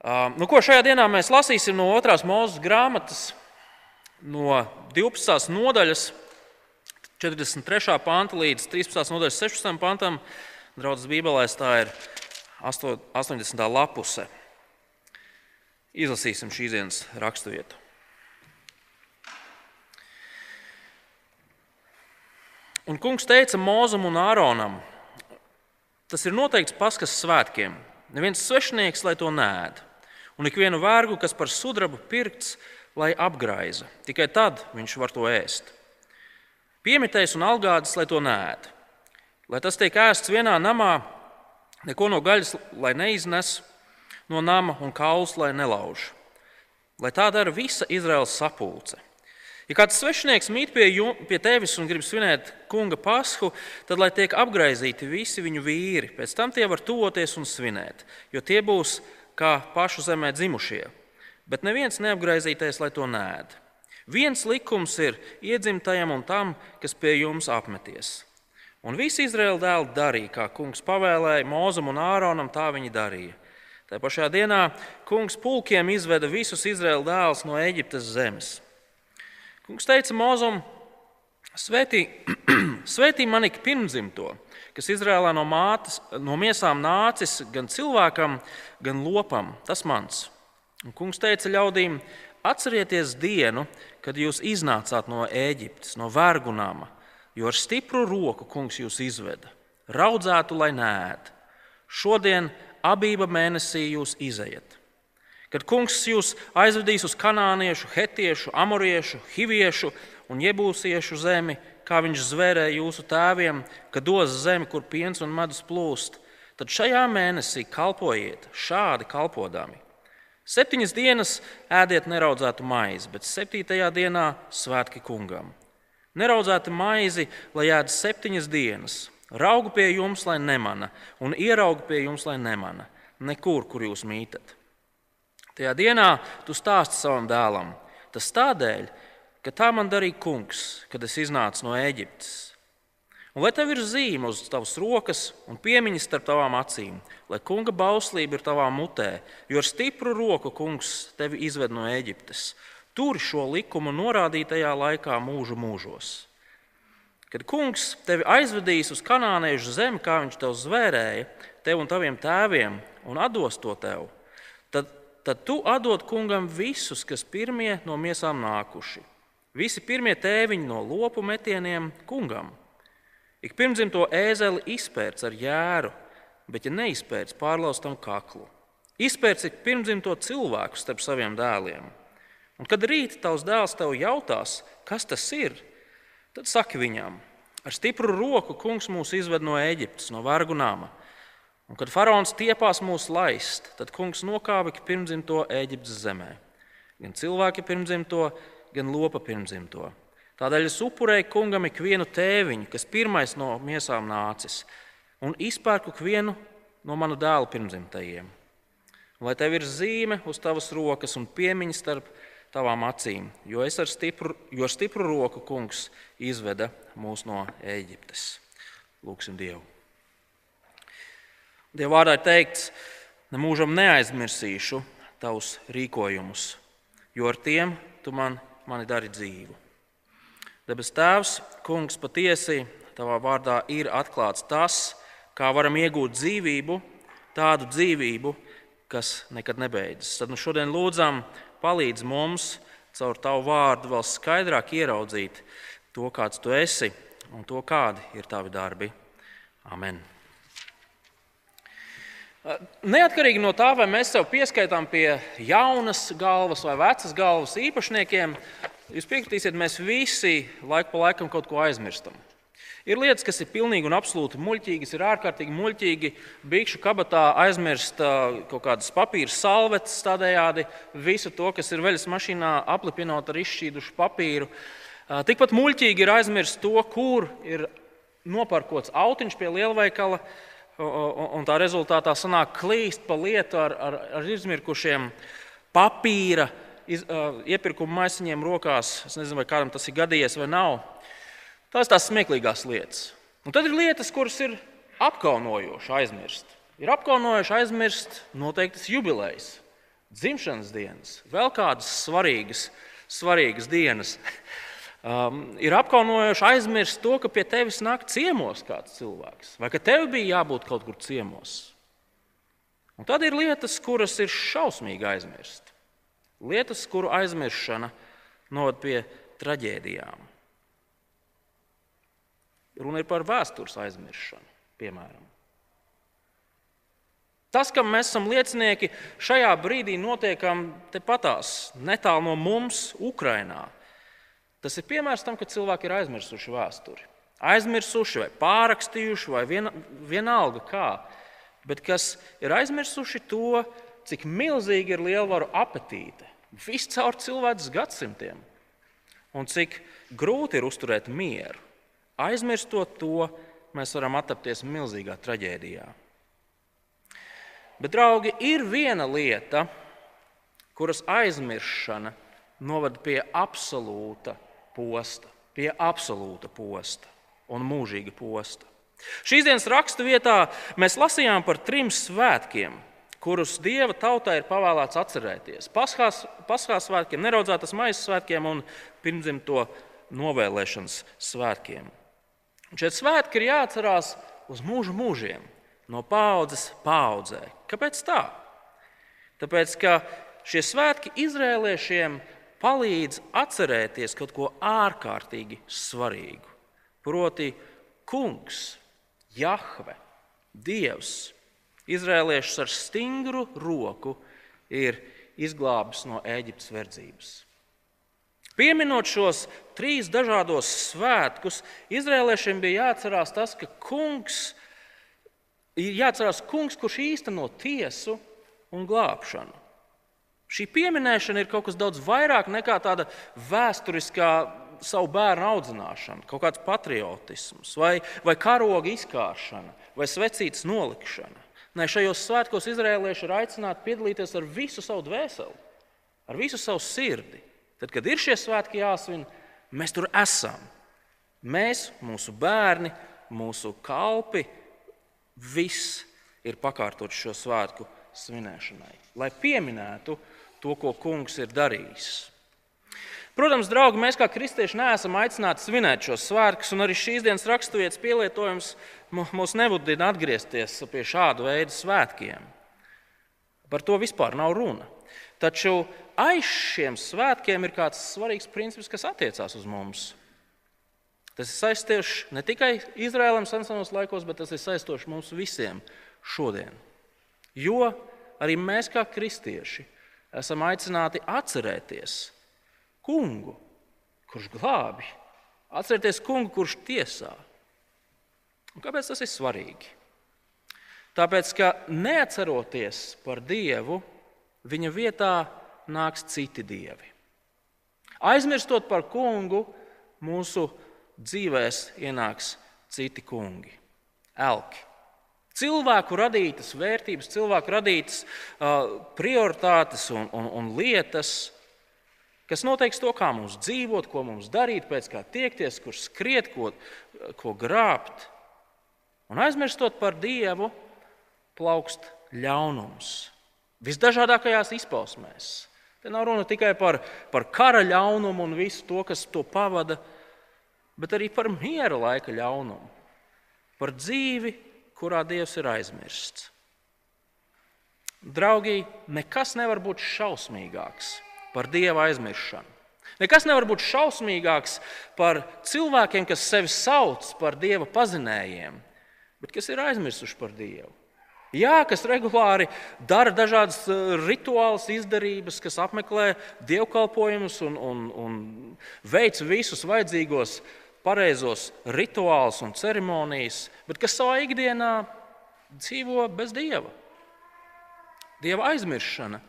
Nu, ko šajā dienā mēs lasīsim no otrās mūzes grāmatas, no 12. nodaļas, 43. panta līdz 13. nodaļas 16. pantam. Draudzes Bībelēs tā ir 80. lapuse. Izlasīsim šīs dienas raksturvietu. Un kungs teica Mozum un Āronam, tas ir noteikts paskas svētkiem. Neviens svešinieks, lai to nēd un ikvienu vērgu, kas par sudrabu pirkts, lai apgraiza. Tikai tad viņš var to ēst. Piemitējs un algādas, lai to nēd. Lai tas tiek ēsts vienā namā, neko no gaļas, lai neiznes no nama un kauls, lai nelauž. Lai tā dara visa Izraels sapulce. Ja kāds svešinieks mīt pie, jum, pie tevis un grib svinēt kunga pasku, tad lai tiek apgaizīti visi viņu vīri. Pēc tam tie var tuvoties un svinēt, jo tie būs kā pašu zemē dzimušie, bet neviens neapgraizītais, lai to nēd. Viens likums ir iedzimtajam un tam, kas pie jums apmeties. Un visi Izraēla dēli darīja, kā kungs pavēlēja Mozum un Āronam, tā viņi darīja. Tā pašā dienā kungs pulkiem izveda visus Izraēla dēlus no Eģiptes zemes. Kungs teica Mozum, svētī, svētī man ik pirmzimto, kas Izrēlā no, mātes, no miesām nācis gan cilvēkam, gan lopam. Tas mans. Un kungs teica ļaudīm, atcerieties dienu, kad jūs iznācāt no Ēģiptes, no vergu nama, jo ar stipru roku kungs jūs izveda. Raudzētu, lai nēd. Šodien abība mēnesī jūs izējat. Kad kungs jūs aizvedīs uz kanāniešu, hetiešu, amoriešu, hiviešu un iebūsiešu zemi, kā viņš zvērēja jūsu tēviem, ka dos zemi, kur piens un medus plūst, tad šajā mēnesī kalpojiet šādi kalpodami. Septiņas dienas ēdiet neraudzētu maizi, bet septītajā dienā svētki kungam. Neraudzēta maizi, lai ēd septiņas dienas, raugu pie jums, lai nemana, un ieraugu pie jums, lai nemana, nekur, kur jūs mītat. Tajā dienā tu stāsti savam dēlam, tas tādēļ, ka tā man darīja kungs, kad es iznācu no Eģiptes. Un lai tev ir zīme uz tavas rokas un piemiņas starp tavām acīm, lai kunga bauslība ir tavā mutē, jo ar stipru roku kungs tevi izved no Eģiptes. Tur šo likumu norādītajā laikā mūžu mūžos. Kad kungs tevi aizvedīs uz kanāniešu zemi, kā viņš tev zvērēja, tev un taviem tēviem, un dos to tev, tad, tad tu atdod kungam visus, kas pirmie no miesām nākuši Visi pirmie tēviņi no lopu metieniem kungam. Ik pirmdzimto ēzeli izpērts ar jēru, bet, ja neizpērts, pārlaustam kaklu. Izpērts ik pirmdzimto cilvēku starp saviem dēliem. Un kad rīt tavs dēls tev jautās, kas tas ir, tad saki viņam, ar stipru roku kungs mūs izved no Eģiptes, no vergu nama. Un kad faraons tiepās mūs laist, tad kungs nokāva ik pirmdzimto Eģiptes zemē. Gan cilvēki pirmdzimto, gan lopa pirmzimto. Tādēļ es upurēju kungam ikvienu tēviņu, kas pirmais no miesām nācis, un izpērku ikvienu no manu dēlu pirmzimtajiem. Lai tev ir zīme uz tavas rokas un piemiņa starp tavām acīm, jo es ar stipru, jo ar stipru roku kungs izveda mūs no Eģiptes. Lūksim Dievu. Dieva vārdā ir teikts, nemūžam neaizmirsīšu tavus rīkojumus, jo ar tiem tu man mani dari dzīvu. Debes Tēvs, Kungs, patiesi Tavā vārdā ir atklāts tas, kā varam iegūt dzīvību, tādu dzīvību, kas nekad nebeidzas. Tad nu šodien lūdzam, palīdz mums caur Tavu vārdu vēl skaidrāk ieraudzīt to, kāds Tu esi un to, kādi ir Tavi darbi. Amen. Neatkarīgi no tā, vai mēs sev pieskaitām pie jaunas galvas vai vecas galvas īpašniekiem, jūs piekritīsiet, mēs visi laiku pa laikam kaut ko aizmirstam. Ir lietas, kas ir pilnīgi un absolūti muļķīgas, ir ārkārtīgi muļķīgi. Bikšu kabatā aizmirst kaut kādas papīra salvetes, tādējādi visu to, kas ir veļas mašīnā, aplipinot ar izšķīdušu papīru. Tikpat muļķīgi ir aizmirst to, kur ir noparkots autiņš pie lielveikala un tā rezultātā sanāk klīst pa lietu ar, ar, ar izmirkušiem papīra iz, uh, iepirkuma maisiņiem rokās. Es nezinu, vai kādam tas ir gadījies vai nav. Tās ir tās smieklīgās lietas. Un tad ir lietas, kuras ir apkaunojoši aizmirst. Ir apkaunojoši aizmirst noteiktas jubilejas. dzimšanas dienas, vēl kādas svarīgas, svarīgas dienas. Um, ir apkaunojoši aizmirst to, ka pie tevis nāk ciemos kāds cilvēks, vai ka tev bija jābūt kaut kur ciemos. Un tad ir lietas, kuras ir šausmīgi aizmirst. Lietas, kuru aizmirstana noved pie traģēdijām. Runa ir par vēstures aizmirstšanu, piemēram. Tas, kam mēs esam liecinieki, šajā brīdī notiekam tepatās, netālu no mums, Ukrajinā. Tas ir piemērs tam, ka cilvēki ir aizmirsuši vēsturi. Aizmirsuši, vai pārrakstījuši, vai viena, vienalga kā. Bet kas ir aizmirsuši to, cik milzīgi ir lielvaru apetīte viscaur cilvēces gadsimtiem un cik grūti ir uzturēt mieru. Aizmirstot to, mēs varam attapties milzīgā traģēdijā. Bet, draugi, ir viena lieta, kuras aizmiršana novada pie absolūta posta, pie absolūta posta un mūžīga posta. Šīs dienas rakstu vietā mēs lasījām par trim svētkiem, kurus Dieva tautai ir pavēlēts atcerēties. Paskās, paskās svētkiem, neraudzētas maizes svētkiem un pirmdzimto novēlēšanas svētkiem. Šie svētki ir jāatcerās uz mūžu mūžiem, no paudzes paudzē. Kāpēc tā? Tāpēc, ka šie svētki izrēliešiem palīdz atcerēties kaut ko ārkārtīgi svarīgu. Proti, kungs, Jahve, Dievs, izrēliešus ar stingru roku ir izglābis no Eģiptes verdzības. Pieminot šos trīs dažādos svētkus, Izrēliešiem bija jāatcerās tas, ka kungs ir jāatcerās kungs, kurš īsteno tiesu un glābšanu. Šī pieminēšana ir kaut kas daudz vairāk nekā tāda vēsturiskā savu bērnu audzināšana, kaut kāds patriotisms, vai, vai karoga izkāršana, vai svecītas nolikšana. Nē, šajos svētkos izrēlieši ir aicināti piedalīties ar visu savu dvēseli, ar visu savu sirdi. Tad, kad ir šie svētki jāsvin, mēs tur esam. Mēs, mūsu bērni, mūsu kalpi, viss ir pakārtots šo svētku svinēšanai, lai pieminētu to, ko kungs ir darījis. Protams, draugi, mēs kā kristieši neesam aicināti svinēt šos svētkus, un arī šīs dienas raksturvietas pielietojums mūs nebudina atgriezties pie šāda veida svētkiem. Par to vispār nav runa. Taču aiz šiem svētkiem ir kāds svarīgs princips, kas attiecās uz mums. Tas ir saistīts ne tikai Izraēlam senos laikos, bet tas ir saistīts mums visiem šodien. Jo arī mēs, kā kristieši, esam aicināti atcerēties kungu, kurš glābi, atcerēties kungu, kurš tiesā. Un kāpēc tas ir svarīgi? Tāpēc, ka neatceroties par Dievu, viņa vietā nāks citi dievi. Aizmirstot par kungu, mūsu dzīvēs ienāks citi kungi, elki. Cilvēku radītas vērtības, cilvēku radītas uh, prioritātes un, un, un lietas, kas noteiks to, kā mums dzīvot, ko mums darīt, pēc kā tiekties, kur skriet, ko, ko grābt. Un aizmirstot par Dievu, plaukst ļaunums visdažādākajās izpausmēs. Te nav runa tikai par, par kara ļaunumu un visu to, kas to pavada, bet arī par miera laika ļaunumu, par dzīvi, kurā Dievs ir aizmirsts. Draugi, nekas nevar būt šausmīgāks par Dieva aizmiršanu. Nekas nevar būt šausmīgāks par cilvēkiem, kas sevi sauc par Dieva pazinējiem, bet kas ir aizmirsuši par Dievu. Jā, kas regulāri dara dažādas eh, rituālas izdarības, kas apmeklē dievkalpojumus un, un, un veic visus vajadzīgos, pareizos rituālus un ceremonijas, bet kas savā ikdienā dzīvo bez dieva. Dieva aizmiršana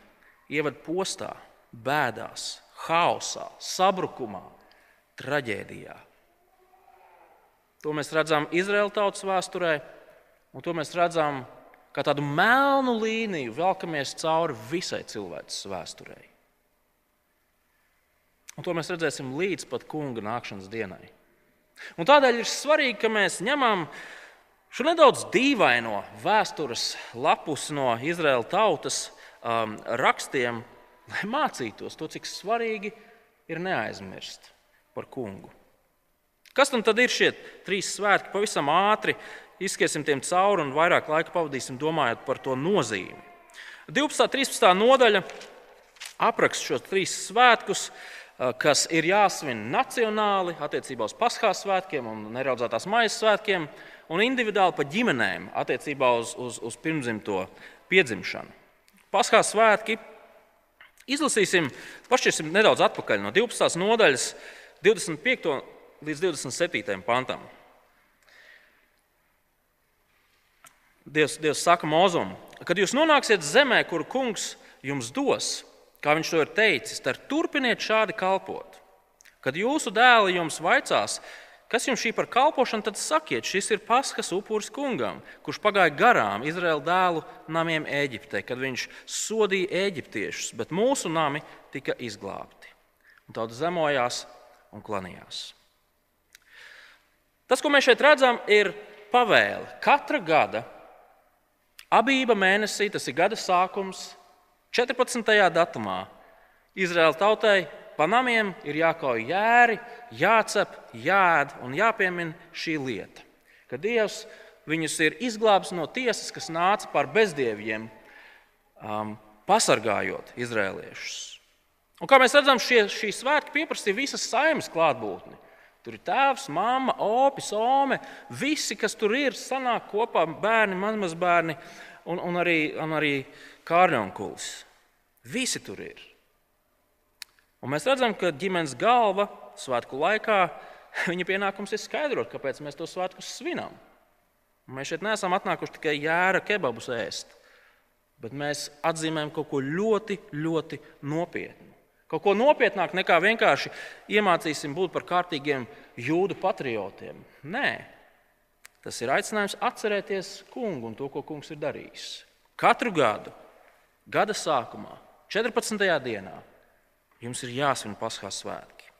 ievada postā, bēdās, haosā, sabrukumā, traģēdijā. To mēs redzam Izraēlas tautas vēsturē, un to mēs redzam kā tādu melnu līniju velkamies cauri visai cilvēces vēsturei. Un to mēs redzēsim līdz pat kunga nākšanas dienai. Un tādēļ ir svarīgi, ka mēs ņemam šo nedaudz dīvaino vēstures lapus no Izraēlas tautas, um, rakstiem, lai mācītos to, cik svarīgi ir neaizmirst par kungu. Kas tad ir šie trīs svētki? Pavisam ātri izskriesim tiem cauri un vairāk laika pavadīsim domājot par to nozīmi. 12. un 13. nodaļa apraksta šos trīs svētkus, kas ir jāsvin nacionāli attiecībā uz Paskās svētkiem un neraudzētās maizes svētkiem, un individuāli pa ģimenēm attiecībā uz, uz, uz pirmzimto piedzimšanu. Paskās svētki izlasīsim, pašķirsim nedaudz atpakaļ no 12. nodaļas, 25. līdz 27. pantam. Dievs, Dievs saka Mozum, kad jūs nonāksiet zemē, kuru kungs jums dos, kā viņš to ir teicis, tad turpiniet šādi kalpot. Kad jūsu dēli jums vaicās, kas jums šī par kalpošanu, tad sakiet, šis ir Paskas upuris kungam, kurš pagāja garām Izraēla dēlu namiem Eģiptē, kad viņš sodīja eģiptiešus, bet mūsu nami tika izglābti. Un tauta zemojās un klanījās. Tas, ko mēs šeit redzam, ir pavēle. Katra gada Abība mēnesī, tas ir gada sākums, 14. datumā Izraēla tautai pa namiem ir jākauj jēri, jācep, jāēd un jāpiemina šī lieta. Ka Dievs viņus ir izglābis no tiesas, kas nāca par bezdieviem, um, pasargājot izrēliešus. Un kā mēs redzam, šie, šī svētki pieprasīja visas saimnes klātbūtni. Tur ir tēvs, māma, opis, ome. Visi, kas tur ir, sanāk kopā bērni, mazmazbērni un, un arī, un arī kārņonkulis. Visi tur ir. Un mēs redzam, ka ģimenes galva svētku laikā viņa pienākums ir skaidrot, kāpēc mēs to svētkus svinam. Mēs šeit neesam atnākuši tikai jēra kebabus ēst, bet mēs atzīmējam kaut ko ļoti, ļoti nopietnu. Kaut ko nopietnāk nekā vienkārši iemācīsim būt par kārtīgiem jūdu patriotiem. Nē, tas ir aicinājums atcerēties kungu un to, ko kungs ir darījis. Katru gadu, gada sākumā, 14. dienā, jums ir jāsvin Paskās svētki.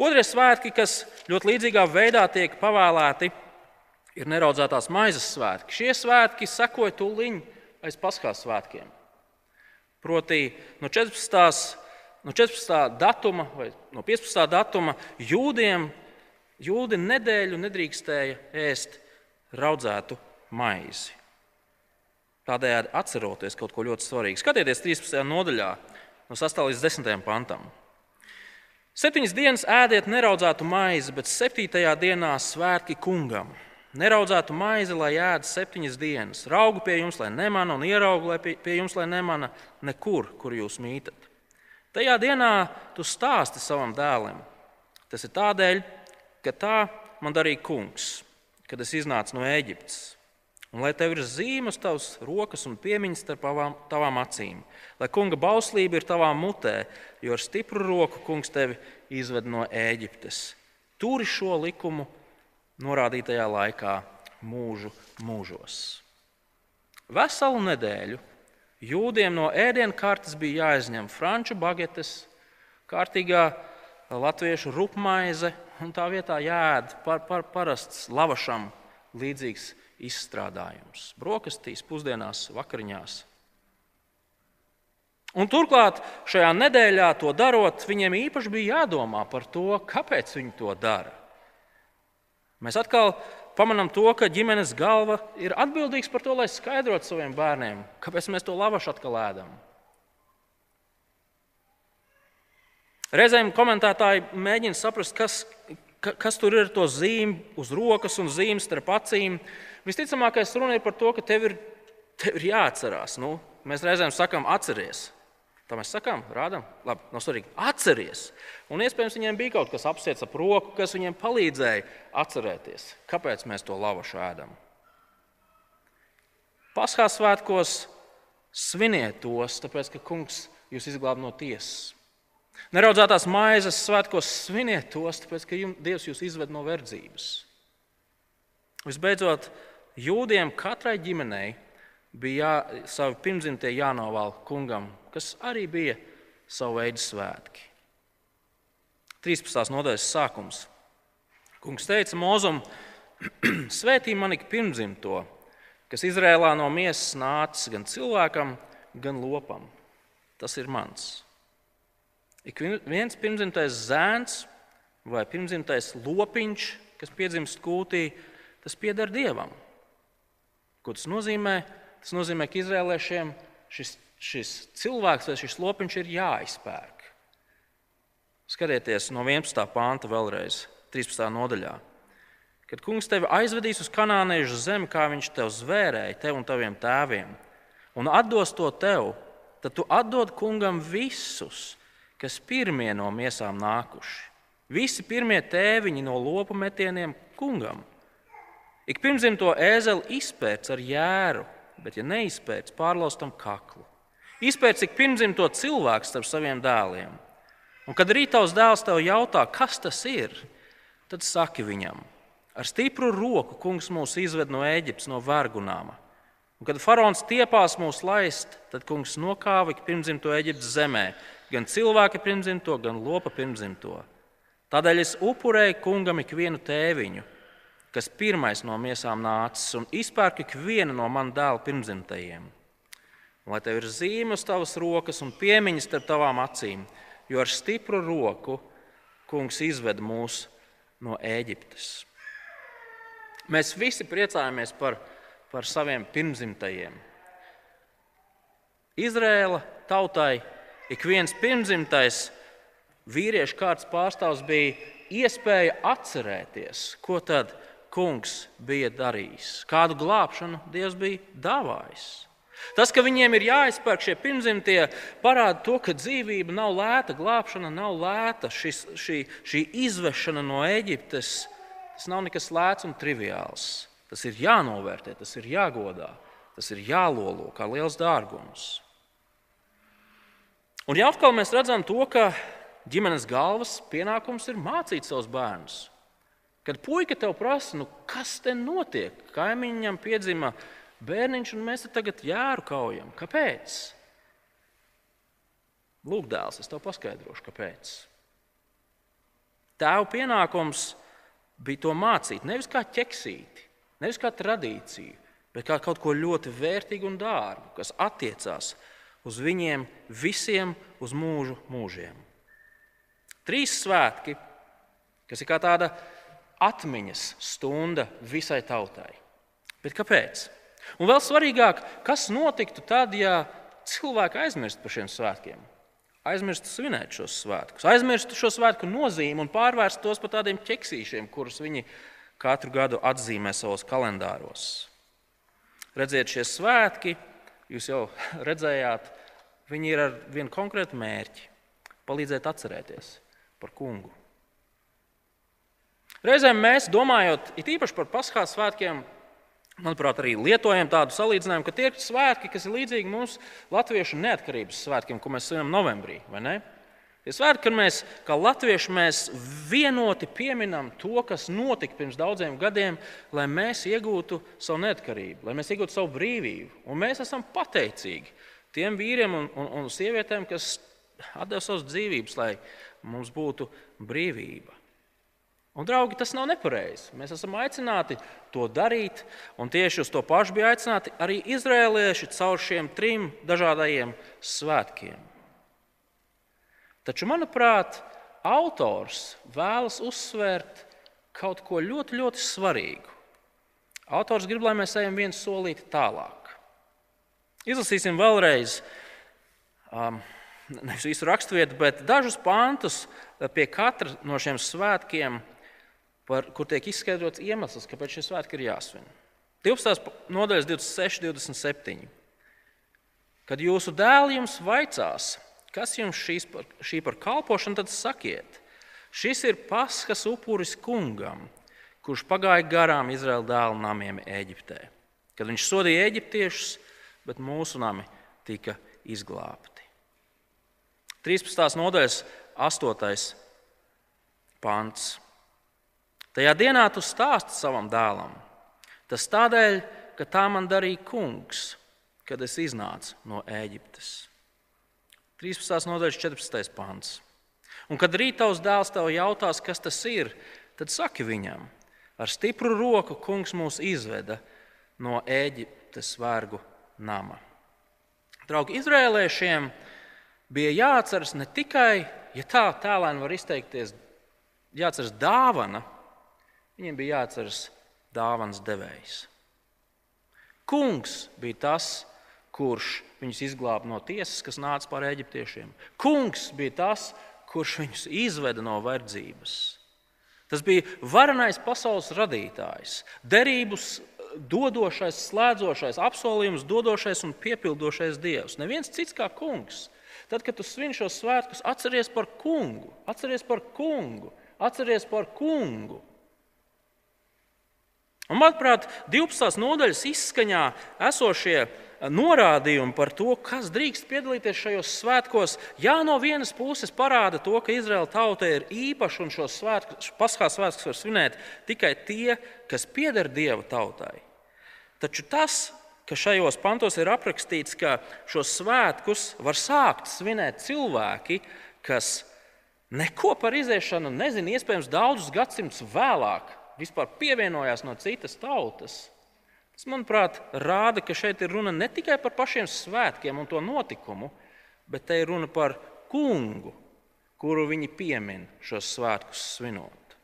Otrie svētki, kas ļoti līdzīgā veidā tiek pavēlēti, ir neraudzētās maizes svētki. Šie svētki sekoja tuliņ aiz Paskās svētkiem. Proti, no 14. No 14. datuma vai no 15. datuma jūdiem jūdi nedēļu nedrīkstēja ēst raudzētu maizi. Tādējādi atceroties kaut ko ļoti svarīgu. Skatieties 13. nodaļā, no 8. līdz 10. pantam. Septiņas dienas ēdiet neraudzētu maizi, bet septītajā dienā svētki kungam. Neraudzētu maizi, lai ēd septiņas dienas, raugu pie jums, lai nemana, un ieraugu pie, jums, lai nemana nekur, kur jūs mītat. Tajā dienā tu stāsti savam dēlam. Tas ir tādēļ, ka tā man darīja kungs, kad es iznācu no Eģiptes. Un lai tev ir zīmes, tavs rokas un piemiņas starp tavām, tavām acīm, lai kunga bauslība ir tavā mutē, jo ar stipru roku kungs tevi izved no Eģiptes. Turi šo likumu norādītajā laikā mūžu mūžos. Veselu nedēļu jūdiem no ēdienu kartes bija jāizņem franču bagetes, kārtīgā latviešu rupmaize, un tā vietā jāēd par, par parasts lavašam līdzīgs izstrādājums. Brokastīs, pusdienās, vakariņās. Un turklāt šajā nedēļā to darot, viņiem īpaši bija jādomā par to, kāpēc viņi to dara. Mēs atkal pamanām to, ka ģimenes galva ir atbildīgs par to, lai skaidrotu saviem bērniem, kāpēc mēs to lavašu atkal ēdam. Reizēm komentētāji mēģina saprast, kas, kas tur ir to zīmi uz rokas un zīmes starp acīm. Visticamākais runa ir par to, ka tev ir, tev ir jāatcerās. Nu, mēs reizēm sakām, atcerieties. Tā mēs sakām, rādām, labi, nav svarīgi. Atceries! Un iespējams, viņiem bija kaut kas apsiets ap roku, kas viņiem palīdzēja atcerēties, kāpēc mēs to lavašu ēdam. Paskās svētkos sviniet tos, tāpēc ka kungs jūs izglāb no tiesas. Neraudzētās maizes svētkos sviniet tos, tāpēc ka jums, Dievs jūs izved no verdzības. Visbeidzot, jūdiem katrai ģimenei bija jā, savi pirmzimtie jānovēl kungam, kas arī bija savu veidu svētki. 13. nodaļas sākums. Kungs teica Mozum, svētī mani pirmzimto, kas Izrēlā no miesas nācis gan cilvēkam, gan lopam. Tas ir mans. Ik viens pirmzimtais zēns vai pirmzimtais lopiņš, kas piedzimst kūtī, tas pieder dievam. Ko tas nozīmē? Tas nozīmē, ka izrēliešiem šis, šis cilvēks vai šis lopiņš ir jāizpērk. Skatieties no 11. pānta vēlreiz, 13. nodaļā. Kad kungs tevi aizvedīs uz kanāniešu zemi, kā viņš tev zvērēja, tev un taviem tēviem, un atdos to tev, tad tu atdod kungam visus, kas pirmie no miesām nākuši. Visi pirmie tēviņi no lopu metieniem kungam. Ik pirmzimto ēzeli izpērts ar jēru, bet, ja neizpērts, pārlaustam kaklu. Izpērts ik pirmzimto cilvēku starp saviem dēliem. Un kad rītaus dēls tev jautā, kas tas ir, tad saki viņam, Ar stipru roku kungs mūs izved no Eģiptes, no vergunām. Un, kad faraons tiepās mūs laist, tad kungs nokāva ik pirmzimto Eģiptes zemē, gan cilvēka pirmzimto, gan lopa pirmzimto. Tādēļ es upurēju kungam ikvienu tēviņu, kas pirmais no miesām nācis, un izpērku ikvienu no man dēla pirmzimtajiem. Lai tev ir zīme uz tavas rokas un piemiņas starp tavām acīm, jo ar stipru roku kungs izved mūs no Eģiptes. Mēs visi priecājamies par, par saviem pirmzimtajiem. Izrēla tautai ik viens pirmzimtais vīriešu kārtas pārstāvs bija iespēja atcerēties, ko tad kungs bija darījis, kādu glābšanu Dievs bija dāvājis. Tas, ka viņiem ir jāizpērk šie pirmzimtie, parāda to, ka dzīvība nav lēta, glābšana nav lēta. Šis, šī, šī izvešana no Eģiptes Tas nav nekas lēts un triviāls. Tas ir jānovērtē, tas ir jāgodā, tas ir jālolo kā liels dārgums. Un ja atkal mēs redzam to, ka ģimenes galvas pienākums ir mācīt savus bērnus. Kad puika tev prasa, nu, kas te notiek, kaimiņam piedzima bērniņš, un mēs te tagad jēru kaujam. Kāpēc? Lūk, dēls, es tev paskaidrošu, kāpēc. Tēva pienākums bija to mācīt nevis kā ķeksīti, nevis kā tradīciju, bet kā kaut ko ļoti vērtīgu un dārgu, kas attiecās uz viņiem visiem uz mūžu mūžiem. Trīs svētki, kas ir kā tāda atmiņas stunda visai tautai. Bet kāpēc? Un vēl svarīgāk, kas notiktu tad, ja cilvēki aizmirst par šiem svētkiem? aizmirst svinēt šos svētkus, aizmirst šo svētku nozīmi un pārvērst tos par tādiem ķeksīšiem, kurus viņi katru gadu atzīmē savos kalendāros. Redziet, šie svētki, jūs jau redzējāt, viņi ir ar vienu konkrētu mērķi - palīdzēt atcerēties par kungu. Reizēm mēs, domājot īpaši par paskās svētkiem, manuprāt, arī lietojam tādu salīdzinājumu, ka tie ir svētki, kas ir līdzīgi mūsu latviešu neatkarības svētkiem, ko mēs svinam novembrī. Tie svētki, kad mēs, kā latvieši, mēs vienoti pieminam to, kas notika pirms daudziem gadiem, lai mēs iegūtu savu neatkarību, lai mēs iegūtu savu brīvību. Un mēs esam pateicīgi tiem vīriem un, un, un sievietēm, kas deva savas dzīvības, lai mums būtu brīvība. Un, draugi, tas nav nepareizi. Mēs esam aicināti to darīt, un tieši uz to pašu bija aicināti arī izrēlieši caur šiem trim dažādajiem svētkiem. Taču, manuprāt, autors vēlas uzsvērt kaut ko ļoti, ļoti svarīgu. Autors grib, lai mēs ejam viens solīti tālāk. Izlasīsim vēlreiz, um, nevis visu raksturvietu, bet dažus pantus pie katra no šiem svētkiem par, kur tiek izskaidrots iemesls, kāpēc šie svētki ir jāsvin. 12. nodaļas 26, 27. Kad jūsu dēli jums vaicās, kas jums par, šī par kalpošanu, tad sakiet, šis ir paskas upuris kungam, kurš pagāja garām Izraēla dēlu namiem Eģiptē. Kad viņš sodīja eģiptiešus, bet mūsu nami tika izglābti. 13. nodaļas 8. pants. Tajā dienā tu stāsti savam dēlam. Tas tādēļ, ka tā man darīja kungs, kad es iznācu no Ēģiptes. 13. nodaļas 14. pāns. Un kad rītaus dēls tev jautās, kas tas ir, tad saki viņam, ar stipru roku kungs mūs izveda no, Ēģi, Eģiptes vergu nama. Draugi, izrēliešiem bija jāatceras ne tikai, ja tā tēlēni var izteikties, jāatceras dāvana, viņiem bija jāatceras dāvanas devējs. Kungs bija tas, kurš viņus izglāba no tiesas, kas nāca pār eģiptiešiem. Kungs bija tas, kurš viņus izveda no verdzības. Tas bija varenais pasaules radītājs, derības dodošais, slēdzošais, apsolījums dodošais un piepildošais Dievs. Neviens cits kā kungs. Tad, kad tu svin šos svētkus, atceries par kungu, atceries par kungu, atceries par kungu. Un, manuprāt, 12. nodaļas izskaņā esošie norādījumi par to, kas drīkst piedalīties šajos svētkos, jā, no vienas puses parāda to, ka Izraēla tautai ir īpaši un šos svētkus, paskās svētkus var svinēt tikai tie, kas pieder Dieva tautai. Taču tas, ka šajos pantos ir aprakstīts, ka šos svētkus var sākt svinēt cilvēki, kas neko par iziešanu nezina, iespējams, daudzus gadsimtus vēlāk vispār pievienojās no citas tautas. Tas, manuprāt, rāda, ka šeit ir runa ne tikai par pašiem svētkiem un to notikumu, bet te ir runa par kungu, kuru viņi piemin šos svētkus svinot.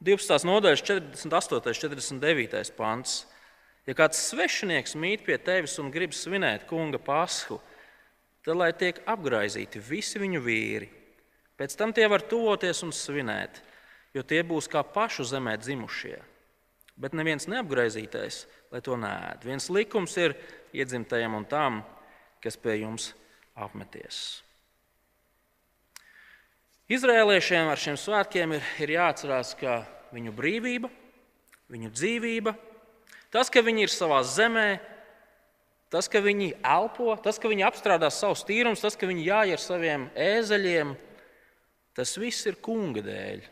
12. nodaļas 48. un 49. pants. Ja kāds svešinieks mīt pie tevis un grib svinēt kunga pasku, tad lai tiek apgaizīti visi viņu vīri. Pēc tam tie var tuvoties un svinēt, jo tie būs kā pašu zemē dzimušie bet neviens neapgraizītais, lai to nēd. Viens likums ir iedzimtajam un tam, kas pie jums apmeties. Izrēliešiem ar šiem svētkiem ir, ir jāatcerās, ka viņu brīvība, viņu dzīvība, tas, ka viņi ir savā zemē, tas, ka viņi elpo, tas, ka viņi apstrādā savus tīrumus, tas, ka viņi jāj ar saviem ēzeļiem, tas viss ir kunga dēļ.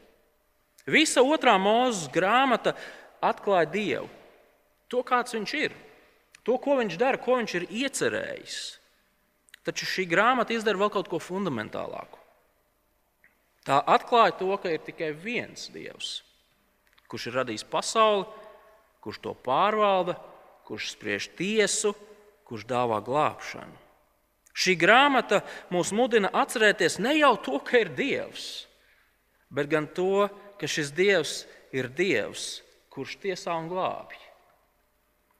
Visa otrā mūzes grāmata atklāja Dievu, to, kāds viņš ir, to, ko viņš dara, ko viņš ir iecerējis. Taču šī grāmata izdara vēl kaut ko fundamentālāku. Tā atklāja to, ka ir tikai viens Dievs, kurš ir radījis pasauli, kurš to pārvalda, kurš spriež tiesu, kurš dāvā glābšanu. Šī grāmata mūs mudina atcerēties ne jau to, ka ir Dievs, bet gan to, ka šis Dievs ir Dievs, kurš tiesā un glābj.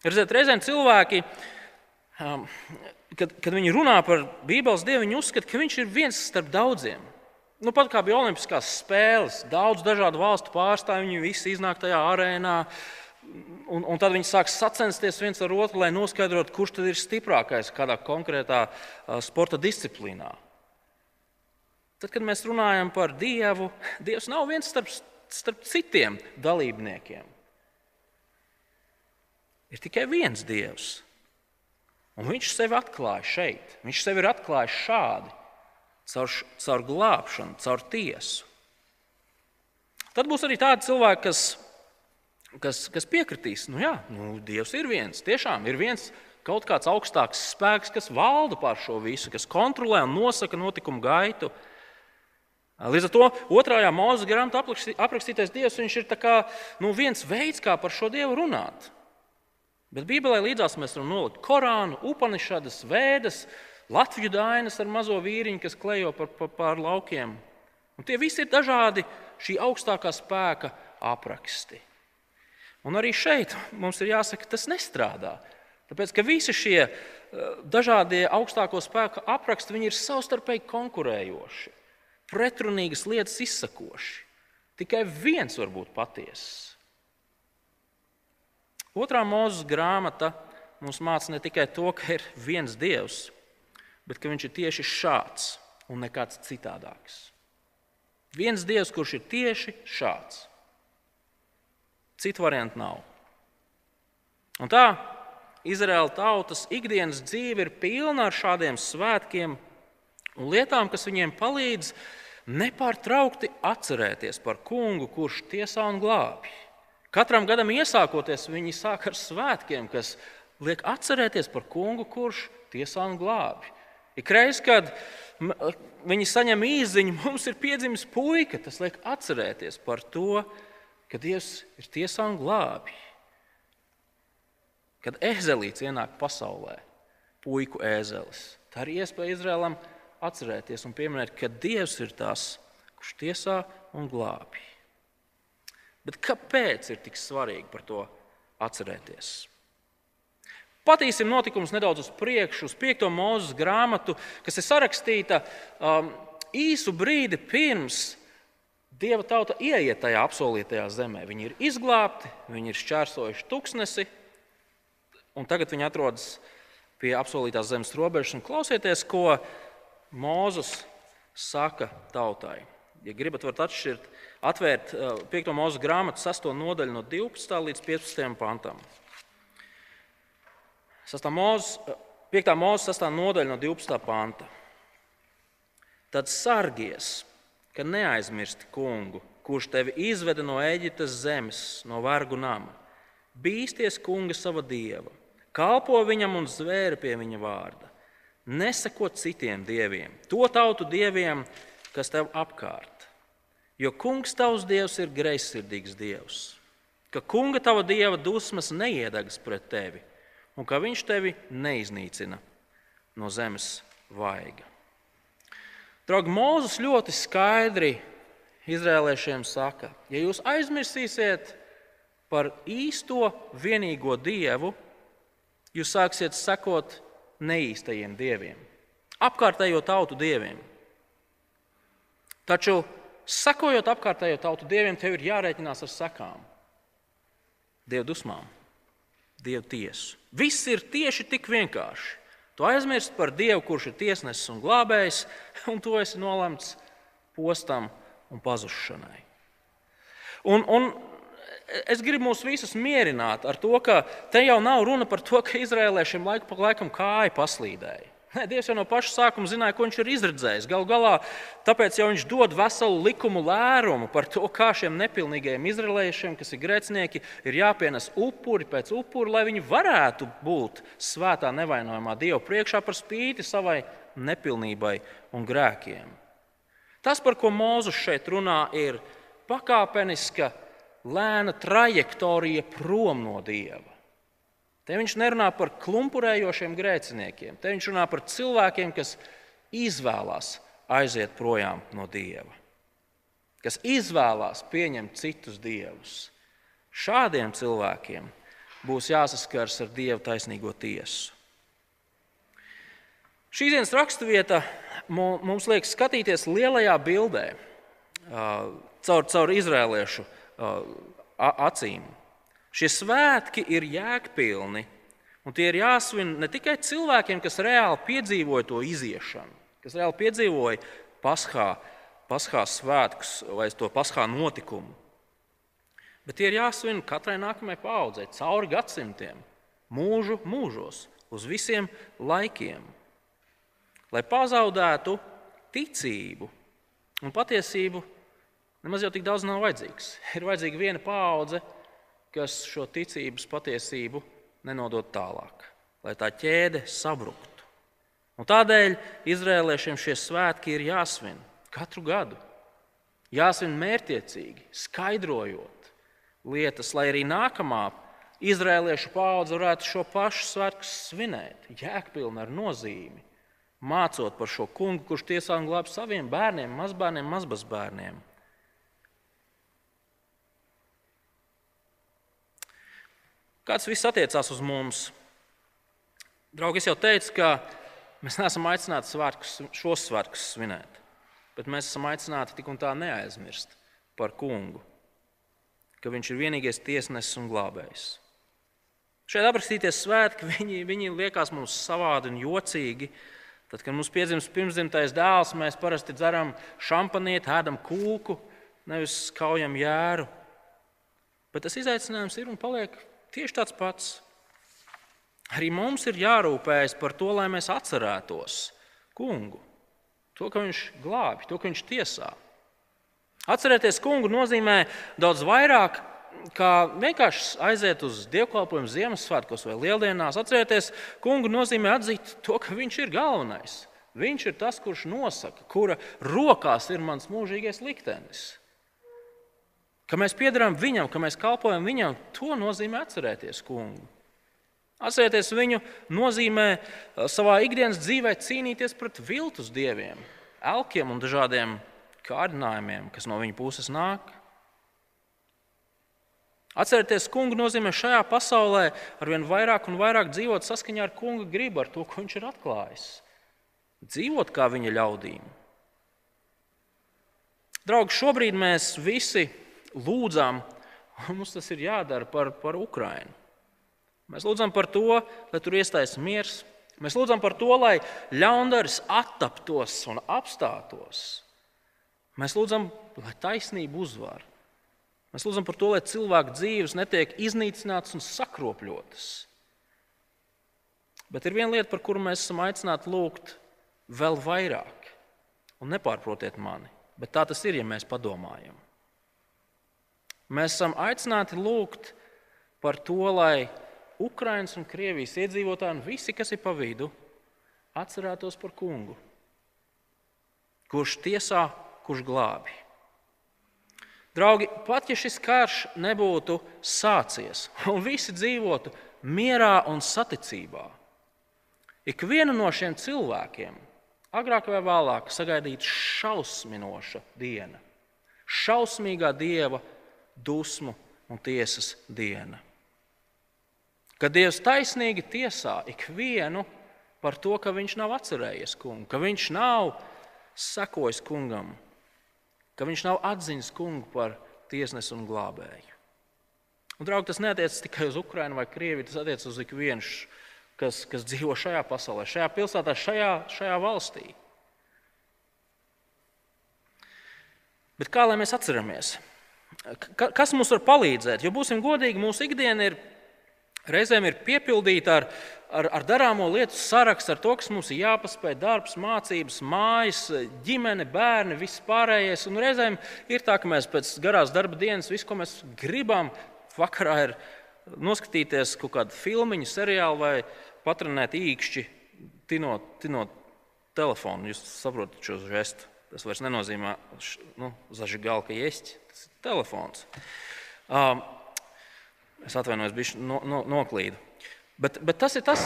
Redziet, reizēm cilvēki, um, kad, kad viņi runā par Bībeles dievu, viņi uzskata, ka viņš ir viens starp daudziem. Nu, pat kā bija Olimpiskās spēles, daudz dažādu valstu pārstāvju, viņi visi iznāk tajā arēnā. Un, un tad viņi sāk sacensties viens ar otru, lai noskaidrotu, kurš tad ir stiprākais kādā konkrētā uh, sporta disciplīnā. Tad, kad mēs runājam par Dievu, Dievs nav viens starp, starp citiem dalībniekiem. Ir tikai viens Dievs. Un viņš sevi atklāja šeit. Viņš sevi ir atklājis šādi, caur, caur glābšanu, caur tiesu. Tad būs arī tādi cilvēki, kas, kas, kas piekritīs, nu jā, nu, Dievs ir viens. Tiešām ir viens kaut kāds augstāks spēks, kas valda pār šo visu, kas kontrolē un nosaka notikumu gaitu. Līdz ar to otrajā mūzes grāmatā aprakstītais Dievs ir kā, nu, viens veids, kā par šo Dievu runāt. Bet Bībelē līdzās mēs varam nolikt Korānu, Upanišadas, Vēdas, Latviju dainas ar mazo vīriņu, kas klejo par laukiem. Un tie visi ir dažādi šī augstākā spēka apraksti. Un arī šeit mums ir jāsaka, tas nestrādā. Tāpēc, ka visi šie eh, dažādie augstāko spēku apraksti ir savstarpēji konkurējoši, pretrunīgas lietas izsakoši. Tikai viens var būt patiess. Otrā mūzes grāmata mums māca ne tikai to, ka ir viens dievs, bet ka viņš ir tieši šāds un nekāds citādāks. Viens dievs, kurš ir tieši šāds. Citu variantu nav. Un tā Izraēla tautas ikdienas dzīve ir pilna ar šādiem svētkiem un lietām, kas viņiem palīdz nepārtraukti atcerēties par kungu, kurš tiesā un glābj. Katram gadam iesākoties, viņi sāk ar svētkiem, kas liek atcerēties par kungu, kurš tiesā un glābi. Ikreiz, kad viņi saņem īziņu, mums ir piedzimis puika, tas liek atcerēties par to, ka Dievs ir tiesā un glābi. kad ezelīts ienāk pasaulē, puiku ēzelis. Tā ir iespēja Izrēlam atcerēties un pieminēt, ka Dievs ir tas, kurš tiesā un glābj. Bet kāpēc ir tik svarīgi par to atcerēties? Patīsim notikumus nedaudz uz priekšu, uz 5. mūzes grāmatu, kas ir sarakstīta um, īsu brīdi pirms Dieva tauta ieiet tajā apsolītajā zemē. Viņi ir izglābti, viņi ir šķērsojuši tuksnesi, un tagad viņi atrodas pie apsolītās zemes robežas. Klausieties, ko Mozus saka tautai. Ja gribat, varat atšķirt, atvērt 5. Uh, mūža grāmatu 6. nodaļu no 12. līdz 15. pantam. 5. mūža 6. nodaļa no 12. panta. Tad sargies, ka neaizmirsti kungu, kurš tevi izveda no Eģiptes zemes, no vergu nama. Bīsties kunga sava dieva, kalpo viņam un zvēri pie viņa vārda. Nesako citiem dieviem, to tautu dieviem, kas tev apkārt. Jo kungs tavs dievs ir greizsirdīgs dievs, ka kunga tava dieva dusmas neiedegas pret tevi un ka viņš tevi neiznīcina no zemes vaiga. Draugi, Mozus ļoti skaidri izrēliešiem saka, ja jūs aizmirsīsiet par īsto vienīgo dievu, jūs sāksiet sekot neīstajiem dieviem, apkārtējo tautu dieviem. Taču, sekojot apkārtējo tautu dieviem, tev ir jārēķinās ar sekām, dievu dusmām, dievu tiesu. Viss ir tieši tik vienkārši. Tu aizmirsti par Dievu, kurš ir tiesnesis un glābējs, un tu esi nolemts postam un pazušanai. Un, un es gribu mūs visus mierināt ar to, ka te jau nav runa par to, ka izrēlēšiem laiku pa laikam kāja paslīdēja. Nē, Dievs jau no paša sākuma zināja, ko viņš ir izredzējis. Galu galā, tāpēc jau viņš dod veselu likumu lērumu par to, kā šiem nepilnīgajiem izraeliešiem, kas ir grēcinieki, ir jāpienes upuri pēc upuri, lai viņi varētu būt svētā nevainojamā Dieva priekšā par spīti savai nepilnībai un grēkiem. Tas, par ko Mozus šeit runā, ir pakāpeniska, lēna trajektorija prom no Dieva. Te viņš nerunā par klumpurējošiem grēciniekiem. Te viņš runā par cilvēkiem, kas izvēlās aiziet projām no Dieva, kas izvēlās pieņemt citus dievus. Šādiem cilvēkiem būs jāsaskars ar Dieva taisnīgo tiesu. Šīs dienas raksturvieta mums liek skatīties lielajā bildē, caur, caur izrēliešu acīm. Šie svētki ir jēgpilni, un tie ir jāsvin ne tikai cilvēkiem, kas reāli piedzīvoja to iziešanu, kas reāli piedzīvoja paskā, paskā svētkus vai to paskā notikumu, bet tie ir jāsvin katrai nākamajai paudzei cauri gadsimtiem, mūžu mūžos, uz visiem laikiem. Lai pazaudētu ticību un patiesību, nemaz jau tik daudz nav vajadzīgs. Ir vajadzīga viena paudze, kas šo ticības patiesību nenodod tālāk, lai tā ķēde sabruktu. Un tādēļ izrēliešiem šie svētki ir jāsvin katru gadu. Jāsvin mērķiecīgi, skaidrojot lietas, lai arī nākamā izrēliešu paudze varētu šo pašu svētku svinēt, jēgpilni ar nozīmi, mācot par šo kungu, kurš tiesā un glābj saviem bērniem, mazbērniem, mazbazbērniem. Kāds viss attiecās uz mums? Draugi, es jau teicu, ka mēs neesam aicināti svārkus, šos svētkus svinēt, bet mēs esam aicināti tik un tā neaizmirst par kungu, ka viņš ir vienīgais tiesnesis un glābējs. Šeit aprakstīties svētki, viņi, viņi liekas mums savādi un jocīgi. Tad, kad mums piedzimst pirmsdzimtais dēls, mēs parasti dzeram šampanieti, ēdam kūku, nevis kaujam jēru. Bet tas izaicinājums ir un paliek tieši tāds pats. Arī mums ir jārūpējas par to, lai mēs atcerētos kungu. To, ka viņš glābj, to, ka viņš tiesā. Atcerēties kungu nozīmē daudz vairāk kā vienkārši aiziet uz dievkalpojumu Ziemassvētkos vai Lieldienās. Atcerēties kungu nozīmē atzīt to, ka viņš ir galvenais. Viņš ir tas, kurš nosaka, kura rokās ir mans mūžīgais liktenis. Ka mēs piedarām viņam, ka mēs kalpojam viņam, to nozīmē atcerēties kungu. Atcerieties, viņu nozīmē savā ikdienas dzīvē cīnīties pret viltus dieviem, elkiem un dažādiem kārdinājumiem, kas no viņa puses nāk. Atcerieties, kungu nozīmē šajā pasaulē arvien vairāk un vairāk dzīvot saskaņā ar kunga gribu, ar to, ko viņš ir atklājis. Dzīvot kā viņa ļaudīm. Draugi, šobrīd mēs visi lūdzam, un mums tas ir jādara par, par Ukrajinu. Mēs lūdzam par to, lai tur iestājas miers. Mēs lūdzam par to, lai ļaundaris attaptos un apstātos. Mēs lūdzam, lai taisnība uzvar. Mēs lūdzam par to, lai cilvēku dzīves netiek iznīcinātas un sakropļotas. Bet ir viena lieta, par kuru mēs esam aicināti lūgt vēl vairāk. Un nepārprotiet mani, bet tā tas ir, ja mēs padomājam. Mēs esam aicināti lūgt par to, lai Ukraiņas un Krievijas iedzīvotāji un visi, kas ir pa vidu, atcerētos par kungu, kurš tiesā, kurš glābi. Draugi, pat ja šis karš nebūtu sācies un visi dzīvotu mierā un saticībā, ikvienu no šiem cilvēkiem agrāk vai vēlāk sagaidītu šausminoša diena, šausmīgā dieva dusmu un tiesas diena. Kad Dievs taisnīgi tiesā ikvienu par to, ka viņš nav atcerējies kungu, ka viņš nav sekojis kungam, ka viņš nav atzinis kungu par tiesnesi un glābēju. Un, draugi, tas neatiecas tikai uz Ukrajinu vai Krieviju, tas attiecas uz ikvienu, kas, kas dzīvo šajā pasaulē, šajā pilsētā, šajā, šajā valstī. Bet kā lai mēs atceramies? kas mums var palīdzēt? Jo būsim godīgi, mūsu ikdiena ir reizēm ir piepildīta ar, ar, ar darāmo lietu sarakstu, ar to, kas mums ir jāpaspēj, darbs, mācības, mājas, ģimene, bērni, viss pārējais. Un reizēm ir tā, ka mēs pēc garās darba dienas visu, ko mēs gribam, vakarā ir noskatīties kaut kādu filmu, seriālu vai patronēt īkšķi, tinot, tinot telefonu. Jūs saprotat šo žestu. Tas vairs nenozīmē nu, zaļu galku, ka iesaistīt telefons. Um, Es atvainojos, bija no, no, noklīdu. Bet, bet tas ir tas,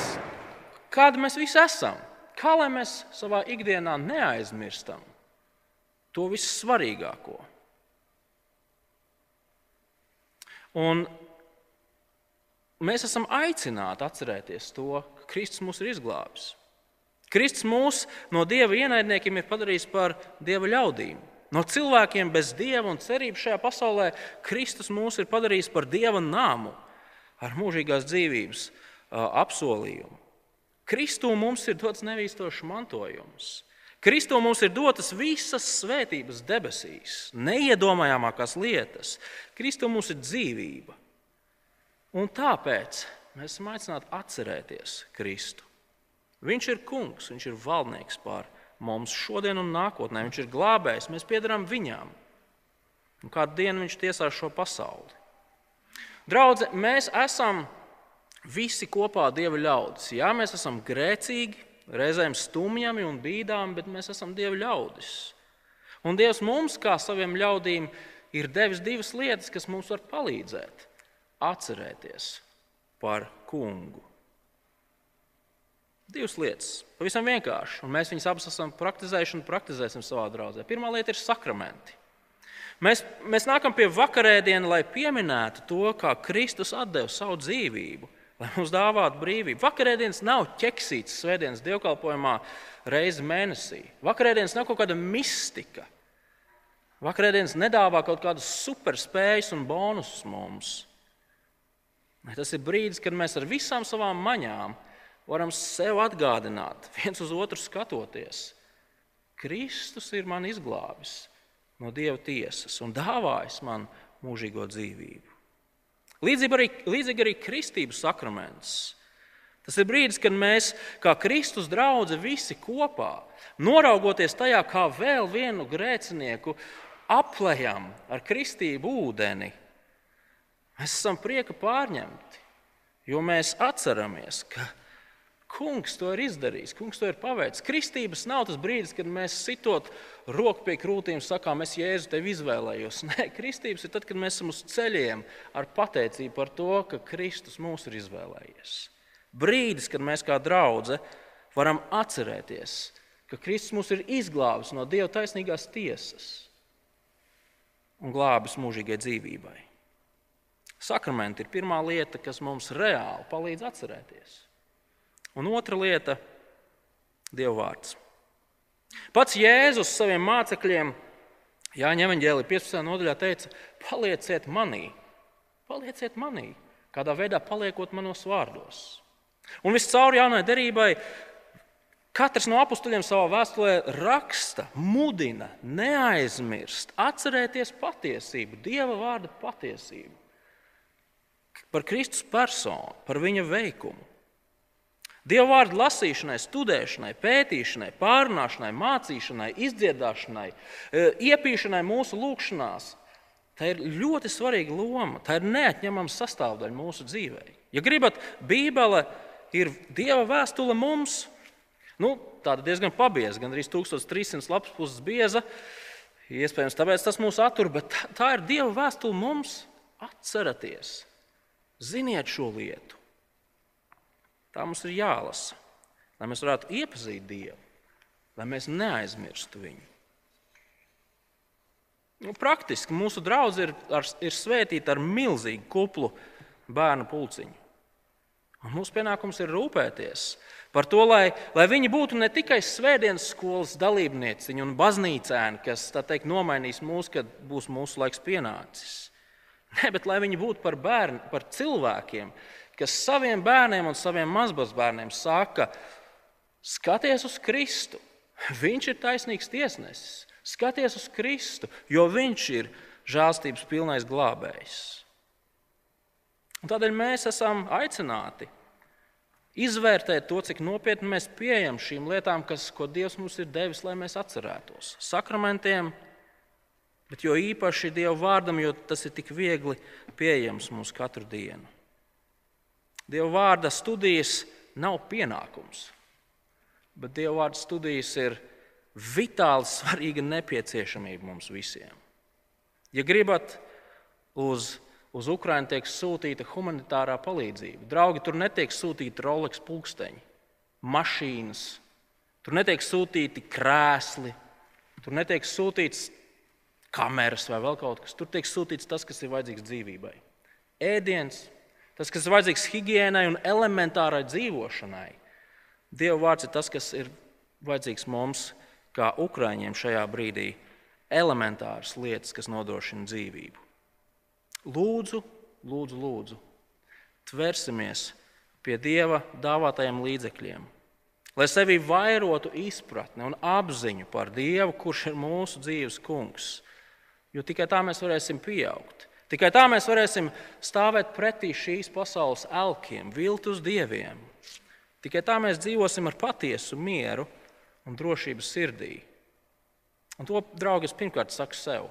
kāda mēs visi esam. Kā lai mēs savā ikdienā neaizmirstam to vissvarīgāko? Un mēs esam aicināti atcerēties to, ka Kristus mūs ir izglābis. Kristus mūs no dieva ienaidniekiem ir padarījis par dieva ļaudīm. No cilvēkiem bez dieva un cerības šajā pasaulē Kristus mūs ir padarījis par dieva nāmu ar mūžīgās dzīvības apsolījumu. Kristū mums ir dots nevīstošs mantojums. Kristū mums ir dotas visas svētības debesīs, neiedomājamākās lietas. Kristū mums ir dzīvība. Un tāpēc mēs esam aicināti atcerēties Kristu. Viņš ir kungs, viņš ir valdnieks pār mums šodien un nākotnē. Viņš ir glābējs, mēs piedarām viņam. Un kādu dienu viņš tiesās šo pasauli. Draudze, mēs esam visi kopā Dieva ļaudis. Jā, mēs esam grēcīgi, reizēm stumjami un bīdām, bet mēs esam Dieva ļaudis. Un Dievs mums, kā saviem ļaudīm, ir devis divas lietas, kas mums var palīdzēt atcerēties par kungu. Divas lietas, pavisam vienkārši, un mēs viņus abas esam praktizējuši un praktizēsim savā draudzē. Pirmā lieta ir sakramenti. Mēs, mēs nākam pie vakarēdienas, lai pieminētu to, kā Kristus deva savu dzīvību, lai mums dāvātu brīvību. Vakarēdienas nav ķeksītas svētdienas dievkalpojumā reizi mēnesī. Vakarēdienas nav kaut kāda mistika. Vakarēdienas nedāvā kaut kādas superspējas un bonusus mums. Tas ir brīdis, kad mēs ar visām savām maņām varam sev atgādināt, viens uz otru skatoties. Kristus ir man izglābis no Dieva tiesas un dāvājis man mūžīgo dzīvību. Līdzīgi arī, līdzīgi arī kristības sakraments. Tas ir brīdis, kad mēs, kā Kristus draugi, visi kopā, noraugoties tajā, kā vēl vienu grēcinieku aplējam ar kristību ūdeni, mēs esam prieka pārņemti, jo mēs atceramies, ka Kungs to ir izdarījis, kungs to ir paveicis. Kristības nav tas brīdis, kad mēs sitot roku pie krūtīm, sakām, es Jēzu tevi izvēlējos. Nē, kristības ir tad, kad mēs esam uz ceļiem ar pateicību par to, ka Kristus mūs ir izvēlējies. Brīdis, kad mēs kā draugi varam atcerēties, ka Kristus mūs ir izglābis no Dieva taisnīgās tiesas un glābis mūžīgai dzīvībai. Sakramenti ir pirmā lieta, kas mums reāli palīdz atcerēties. Un otra lieta - Dieva vārds. Pats Jēzus saviem mācekļiem Jāņa Evanģēlī 15. nodaļā teica: Palieciet manī, palieciet manī, kādā veidā paliekot manos vārdos. Un viscaur jaunai derībai katrs no apstuļiem savā vēstulē raksta, mudina, neaizmirst, atcerēties patiesību, Dieva vārda patiesību par Kristus personu, par viņa veikumu. Dieva vārdu lasīšanai, studēšanai, pētīšanai, pārunāšanai, mācīšanai, izdziedāšanai, e, iepīšanai mūsu lūgšanās. Tā ir ļoti svarīga loma. Tā ir neatņemama sastāvdaļa mūsu dzīvē. Ja gribat, Bībele ir Dieva vēstule mums. Nu, tāda diezgan pabieza, gan arī 1300 lapas puses bieza. Iespējams, tāpēc tas mūs attur, bet tā ir Dieva vēstule mums. Atcerieties, ziniet šo lietu. Tā mums ir jālasa, lai mēs varētu iepazīt Dievu, lai mēs neaizmirstu viņu. Nu, praktiski mūsu draugs ir, ar, ir svētīta ar milzīgu kuplu bērnu pulciņu. Un mūsu pienākums ir rūpēties par to, lai, lai viņi būtu ne tikai svētdienas skolas dalībnieciņi un baznīcēni, kas teikt, nomainīs mūs, kad būs mūsu laiks pienācis. Nē, bet lai viņi būtu par, bērni, par cilvēkiem, kas saviem bērniem un saviem mazbērniem saka, skaties uz Kristu. Viņš ir taisnīgs tiesnesis. Skaties uz Kristu, jo viņš ir žēlstības pilnais glābējs. Un tādēļ mēs esam aicināti izvērtēt to, cik nopietni mēs pieejam šīm lietām, kas, ko Dievs mums ir devis, lai mēs atcerētos. Sakramentiem, bet jo īpaši Dieva vārdam, jo tas ir tik viegli pieejams mums katru dienu. Dieva vārda studijas nav pienākums, bet Dieva vārda studijas ir vitāli svarīga nepieciešamība mums visiem. Ja gribat, uz, uz Ukrajinu tiek sūtīta humanitārā palīdzība. Draugi, tur netiek sūtīti Rolex pulksteņi, mašīnas, tur netiek sūtīti krēsli, tur netiek sūtīts kameras vai vēl kaut kas. Tur tiek sūtīts tas, kas ir vajadzīgs dzīvībai. Ēdiens, tas, kas ir vajadzīgs higiēnai un elementārai dzīvošanai. Dieva vārds ir tas, kas ir vajadzīgs mums, kā ukrāņiem šajā brīdī, elementāras lietas, kas nodrošina dzīvību. Lūdzu, lūdzu, lūdzu tversimies pie Dieva dāvātajiem līdzekļiem, lai sevī vairotu izpratni un apziņu par Dievu, kurš ir mūsu dzīves kungs. Jo tikai tā mēs varēsim pieaugt. Tikai tā mēs varēsim stāvēt pretī šīs pasaules elkiem, viltus dieviem. Tikai tā mēs dzīvosim ar patiesu mieru un drošību sirdī. Un to, draugi, es pirmkārt saku sev,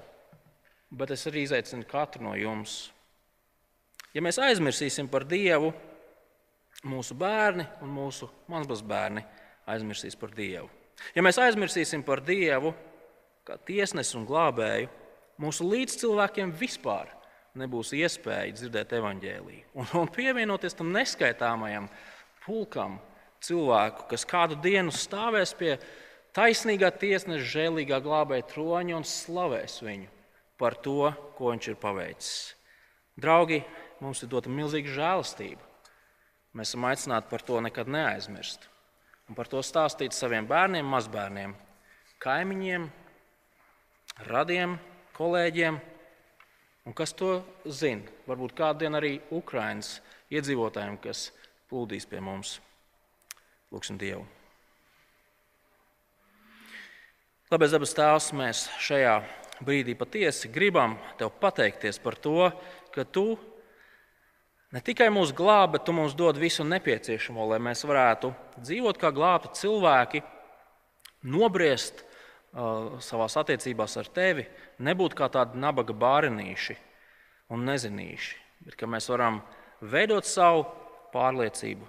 bet es arī izaicinu katru no jums. Ja mēs aizmirsīsim par Dievu, mūsu bērni un mūsu mazbērni aizmirsīs par Dievu. Ja mēs aizmirsīsim par Dievu kā tiesnesi un glābēju, mūsu līdzcilvēkiem vispār nebūs iespēja dzirdēt evaņģēlīju. Un, un pievienoties tam neskaitāmajam pulkam cilvēku, kas kādu dienu stāvēs pie taisnīgā tiesneša, žēlīgā glābēja troņa un slavēs viņu par to, ko viņš ir paveicis. Draugi, mums ir dota milzīga žēlastība. Mēs esam aicināti par to nekad neaizmirst. Un par to stāstīt saviem bērniem, mazbērniem, kaimiņiem, radiem, kolēģiem Un kas to zina? Varbūt kādien arī Ukraiņas iedzīvotājiem, kas plūdīs pie mums. Lūksim Dievu. Labais dabas tēvs, mēs šajā brīdī patiesi gribam te pateikties par to, ka tu ne tikai mūs glābi, bet tu mums dod visu nepieciešamo, lai mēs varētu dzīvot kā glābti cilvēki, nobriest Uh, savās attiecībās ar tevi nebūt kā tādi nabaga bārenīši un nezinīši, bet ka mēs varam veidot savu pārliecību,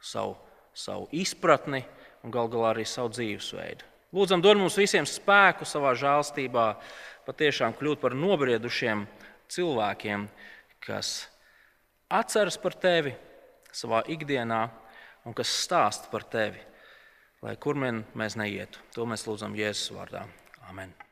savu, savu izpratni un gal galā arī savu dzīvesveidu. Lūdzam, dod mums visiem spēku savā žēlstībā, patiešām kļūt par nobriedušiem cilvēkiem, kas atceras par tevi savā ikdienā un kas stāsta par tevi, lai kur vien mēs neietu. To mēs lūdzam Jēzus vārdā. Amen.